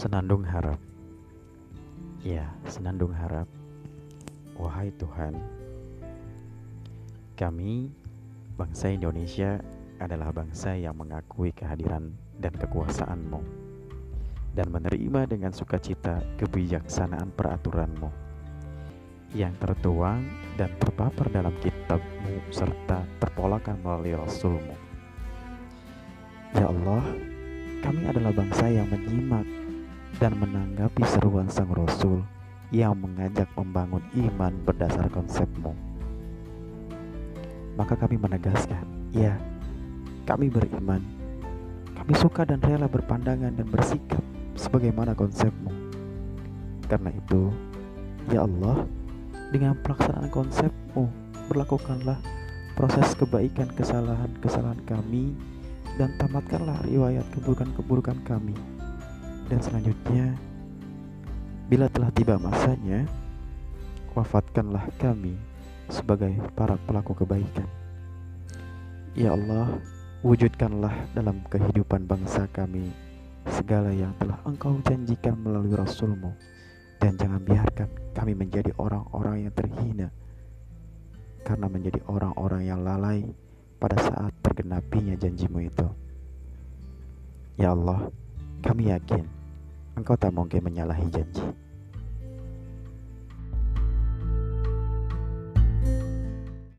Senandung harap. Ya, senandung harap. Wahai Tuhan Kami, bangsa Indonesia adalah bangsa yang mengakui kehadiran dan kekuasaanmu Dan menerima dengan sukacita kebijaksanaan peraturanmu Yang tertuang dan terpapar dalam kitabmu serta terpolakan melalui Rasulmu. Ya Allah, kami adalah bangsa yang menyimak dan menanggapi seruan Sang Rasul yang mengajak membangun iman berdasar konsepmu. Maka kami menegaskan, ya, kami beriman. Kami suka dan rela berpandangan dan bersikap sebagaimana konsepmu. Karena itu, ya Allah, dengan pelaksanaan konsepmu, berlakukanlah proses kebaikan kesalahan-kesalahan kami dan tamatkanlah riwayat keburukan-keburukan kami. Dan selanjutnya, bila telah tiba masanya, wafatkanlah kami sebagai para pelaku kebaikan. Ya Allah, wujudkanlah dalam kehidupan bangsa kami segala yang telah Engkau janjikan melalui Rasulmu dan jangan biarkan kami menjadi orang-orang yang terhina karena menjadi orang-orang yang lalai pada saat tergenapinya janjimu itu. Ya Allah, kami yakin Engkau tak mungkin menyalahi janji.